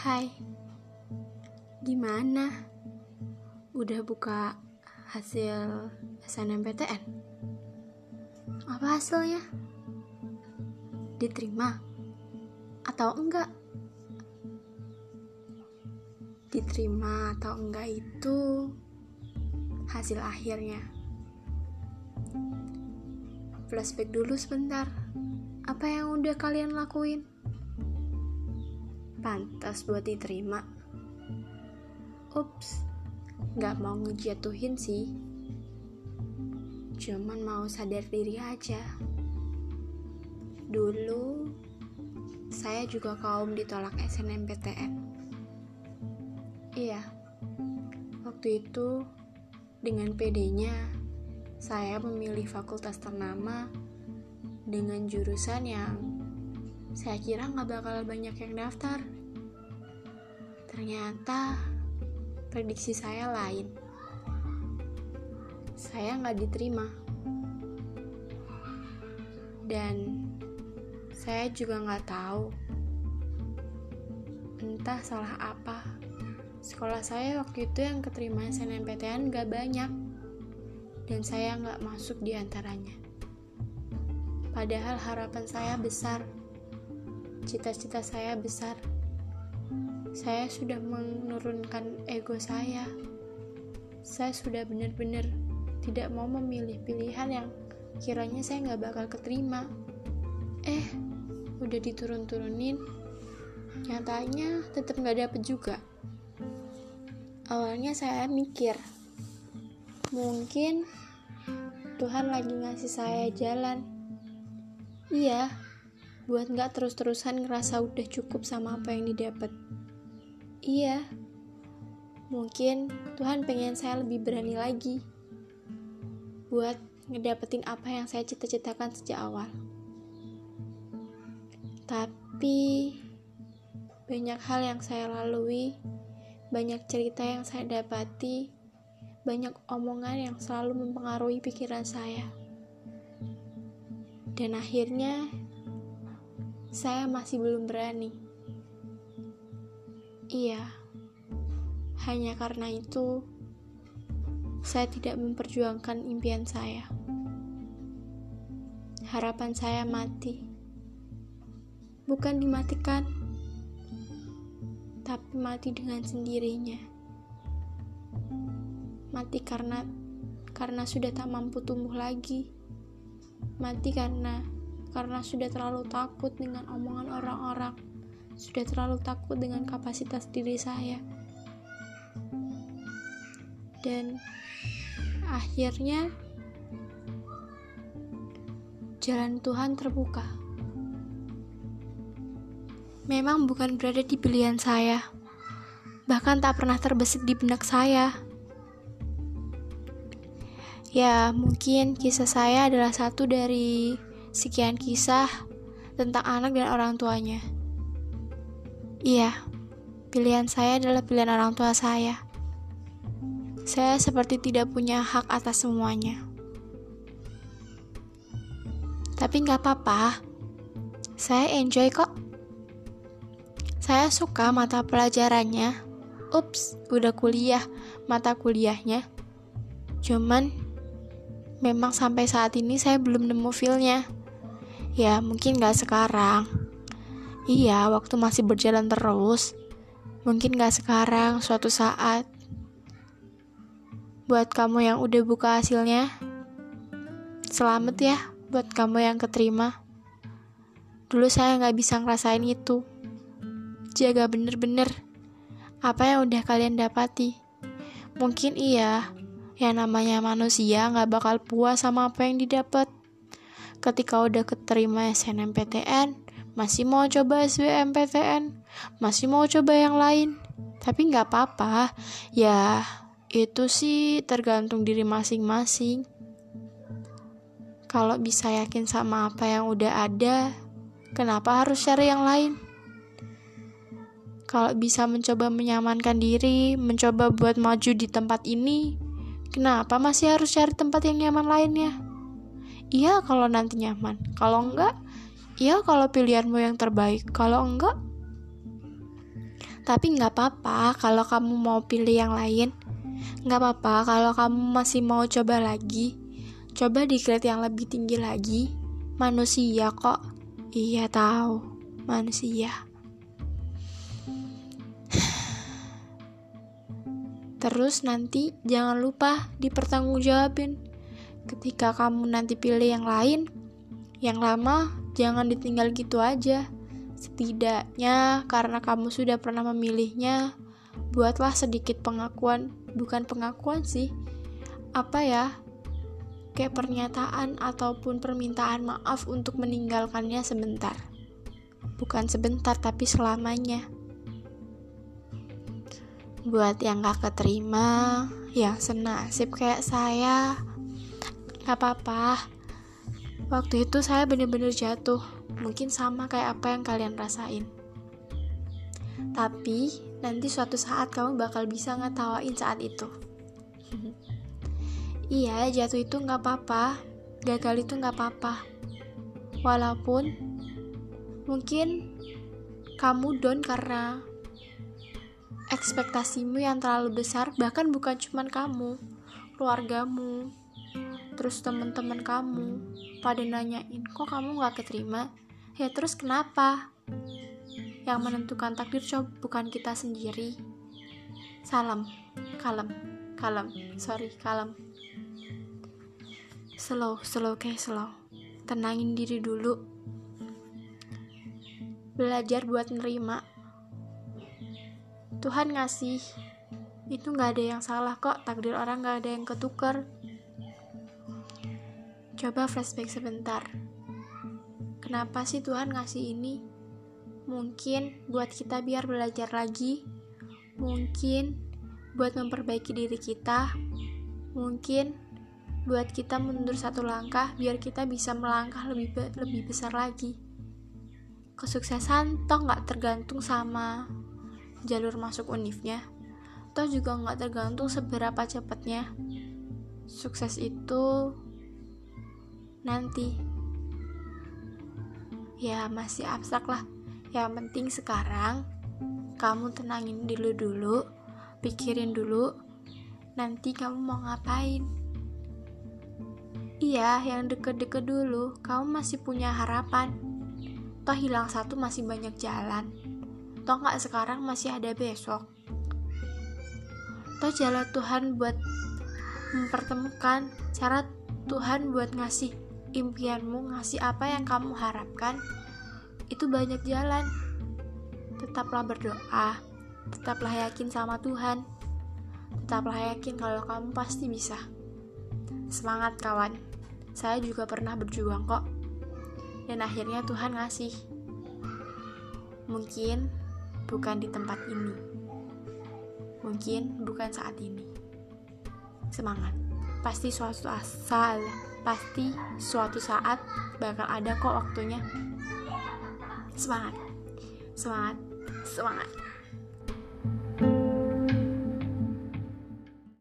Hai, gimana? Udah buka hasil SNMPTN? Apa hasilnya? Diterima? Atau enggak? Diterima atau enggak itu hasil akhirnya. Flashback dulu sebentar. Apa yang udah kalian lakuin? Pantas buat diterima. Ups, gak mau ngejatuhin sih. Cuman mau sadar diri aja. Dulu, saya juga kaum ditolak SNMPTN. Iya, waktu itu dengan PD-nya saya memilih fakultas ternama dengan jurusan yang saya kira nggak bakal banyak yang daftar. Ternyata prediksi saya lain. Saya nggak diterima. Dan saya juga nggak tahu entah salah apa. Sekolah saya waktu itu yang keterima SNMPTN gak banyak dan saya nggak masuk di antaranya. Padahal harapan saya besar, cita-cita saya besar. Saya sudah menurunkan ego saya. Saya sudah benar-benar tidak mau memilih pilihan yang kiranya saya nggak bakal keterima. Eh, udah diturun-turunin, nyatanya tetap nggak dapet juga. Awalnya saya mikir, mungkin Tuhan lagi ngasih saya jalan. Iya, buat nggak terus-terusan ngerasa udah cukup sama apa yang didapat. Iya, mungkin Tuhan pengen saya lebih berani lagi buat ngedapetin apa yang saya cita-citakan sejak awal. Tapi banyak hal yang saya lalui, banyak cerita yang saya dapati, banyak omongan yang selalu mempengaruhi pikiran saya. Dan akhirnya, saya masih belum berani. Iya, hanya karena itu, saya tidak memperjuangkan impian saya. Harapan saya mati, bukan dimatikan, tapi mati dengan sendirinya mati karena karena sudah tak mampu tumbuh lagi mati karena karena sudah terlalu takut dengan omongan orang-orang. Sudah terlalu takut dengan kapasitas diri saya. Dan akhirnya jalan Tuhan terbuka. Memang bukan berada di pilihan saya. Bahkan tak pernah terbesit di benak saya. Ya, mungkin kisah saya adalah satu dari sekian kisah tentang anak dan orang tuanya. Iya, pilihan saya adalah pilihan orang tua saya. Saya seperti tidak punya hak atas semuanya. Tapi nggak apa-apa, saya enjoy kok. Saya suka mata pelajarannya. Ups, udah kuliah mata kuliahnya. Cuman memang sampai saat ini saya belum nemu feelnya. Ya, mungkin gak sekarang. Iya, waktu masih berjalan terus. Mungkin gak sekarang, suatu saat. Buat kamu yang udah buka hasilnya, selamat ya buat kamu yang keterima. Dulu saya gak bisa ngerasain itu. Jaga bener-bener apa yang udah kalian dapati. Mungkin iya, yang namanya manusia nggak bakal puas sama apa yang didapat. Ketika udah keterima SNMPTN, masih mau coba SBMPTN, masih mau coba yang lain. Tapi nggak apa-apa, ya itu sih tergantung diri masing-masing. Kalau bisa yakin sama apa yang udah ada, kenapa harus cari yang lain? Kalau bisa mencoba menyamankan diri, mencoba buat maju di tempat ini, Kenapa masih harus cari tempat yang nyaman lainnya? Iya kalau nanti nyaman. Kalau enggak, iya kalau pilihanmu yang terbaik. Kalau enggak, Tapi nggak apa-apa kalau kamu mau pilih yang lain. Nggak apa-apa kalau kamu masih mau coba lagi. Coba di grade yang lebih tinggi lagi. Manusia kok. Iya tahu, manusia. Terus nanti jangan lupa dipertanggungjawabin. Ketika kamu nanti pilih yang lain, yang lama jangan ditinggal gitu aja. Setidaknya karena kamu sudah pernah memilihnya, buatlah sedikit pengakuan, bukan pengakuan sih. Apa ya? Kayak pernyataan ataupun permintaan maaf untuk meninggalkannya sebentar. Bukan sebentar tapi selamanya. Buat yang gak keterima, yang senasib kayak saya, gak apa-apa. Waktu itu saya bener-bener jatuh, mungkin sama kayak apa yang kalian rasain. Tapi nanti suatu saat kamu bakal bisa ngetawain saat itu. iya, jatuh itu gak apa-apa, gagal itu gak apa-apa. Walaupun mungkin kamu down karena ekspektasimu yang terlalu besar bahkan bukan cuma kamu keluargamu terus teman-teman kamu pada nanyain kok kamu gak keterima? Ya terus kenapa? Yang menentukan takdir coba bukan kita sendiri. Salam kalem kalem sorry kalem. Slow slow kayak slow. Tenangin diri dulu. Belajar buat nerima. Tuhan ngasih. Itu nggak ada yang salah kok takdir orang nggak ada yang ketukar coba flashback sebentar. Kenapa sih Tuhan ngasih ini? Mungkin buat kita biar belajar lagi. Mungkin buat memperbaiki diri kita. Mungkin buat kita mundur satu langkah biar kita bisa melangkah lebih be lebih besar lagi. Kesuksesan toh nggak tergantung sama jalur masuk univnya toh juga nggak tergantung seberapa cepatnya. Sukses itu nanti. Ya masih abstrak lah. Yang penting sekarang kamu tenangin dulu dulu pikirin dulu nanti kamu mau ngapain? Iya yang deket-deket dulu kamu masih punya harapan. Toh hilang satu masih banyak jalan. Toh nggak sekarang masih ada besok. Toh jalan Tuhan buat mempertemukan cara Tuhan buat ngasih impianmu, ngasih apa yang kamu harapkan, itu banyak jalan. Tetaplah berdoa, tetaplah yakin sama Tuhan, tetaplah yakin kalau kamu pasti bisa. Semangat kawan, saya juga pernah berjuang kok, dan akhirnya Tuhan ngasih. Mungkin bukan di tempat ini. Mungkin bukan saat ini. Semangat. Pasti suatu asal, pasti suatu saat bakal ada kok waktunya. Semangat. Semangat. Semangat.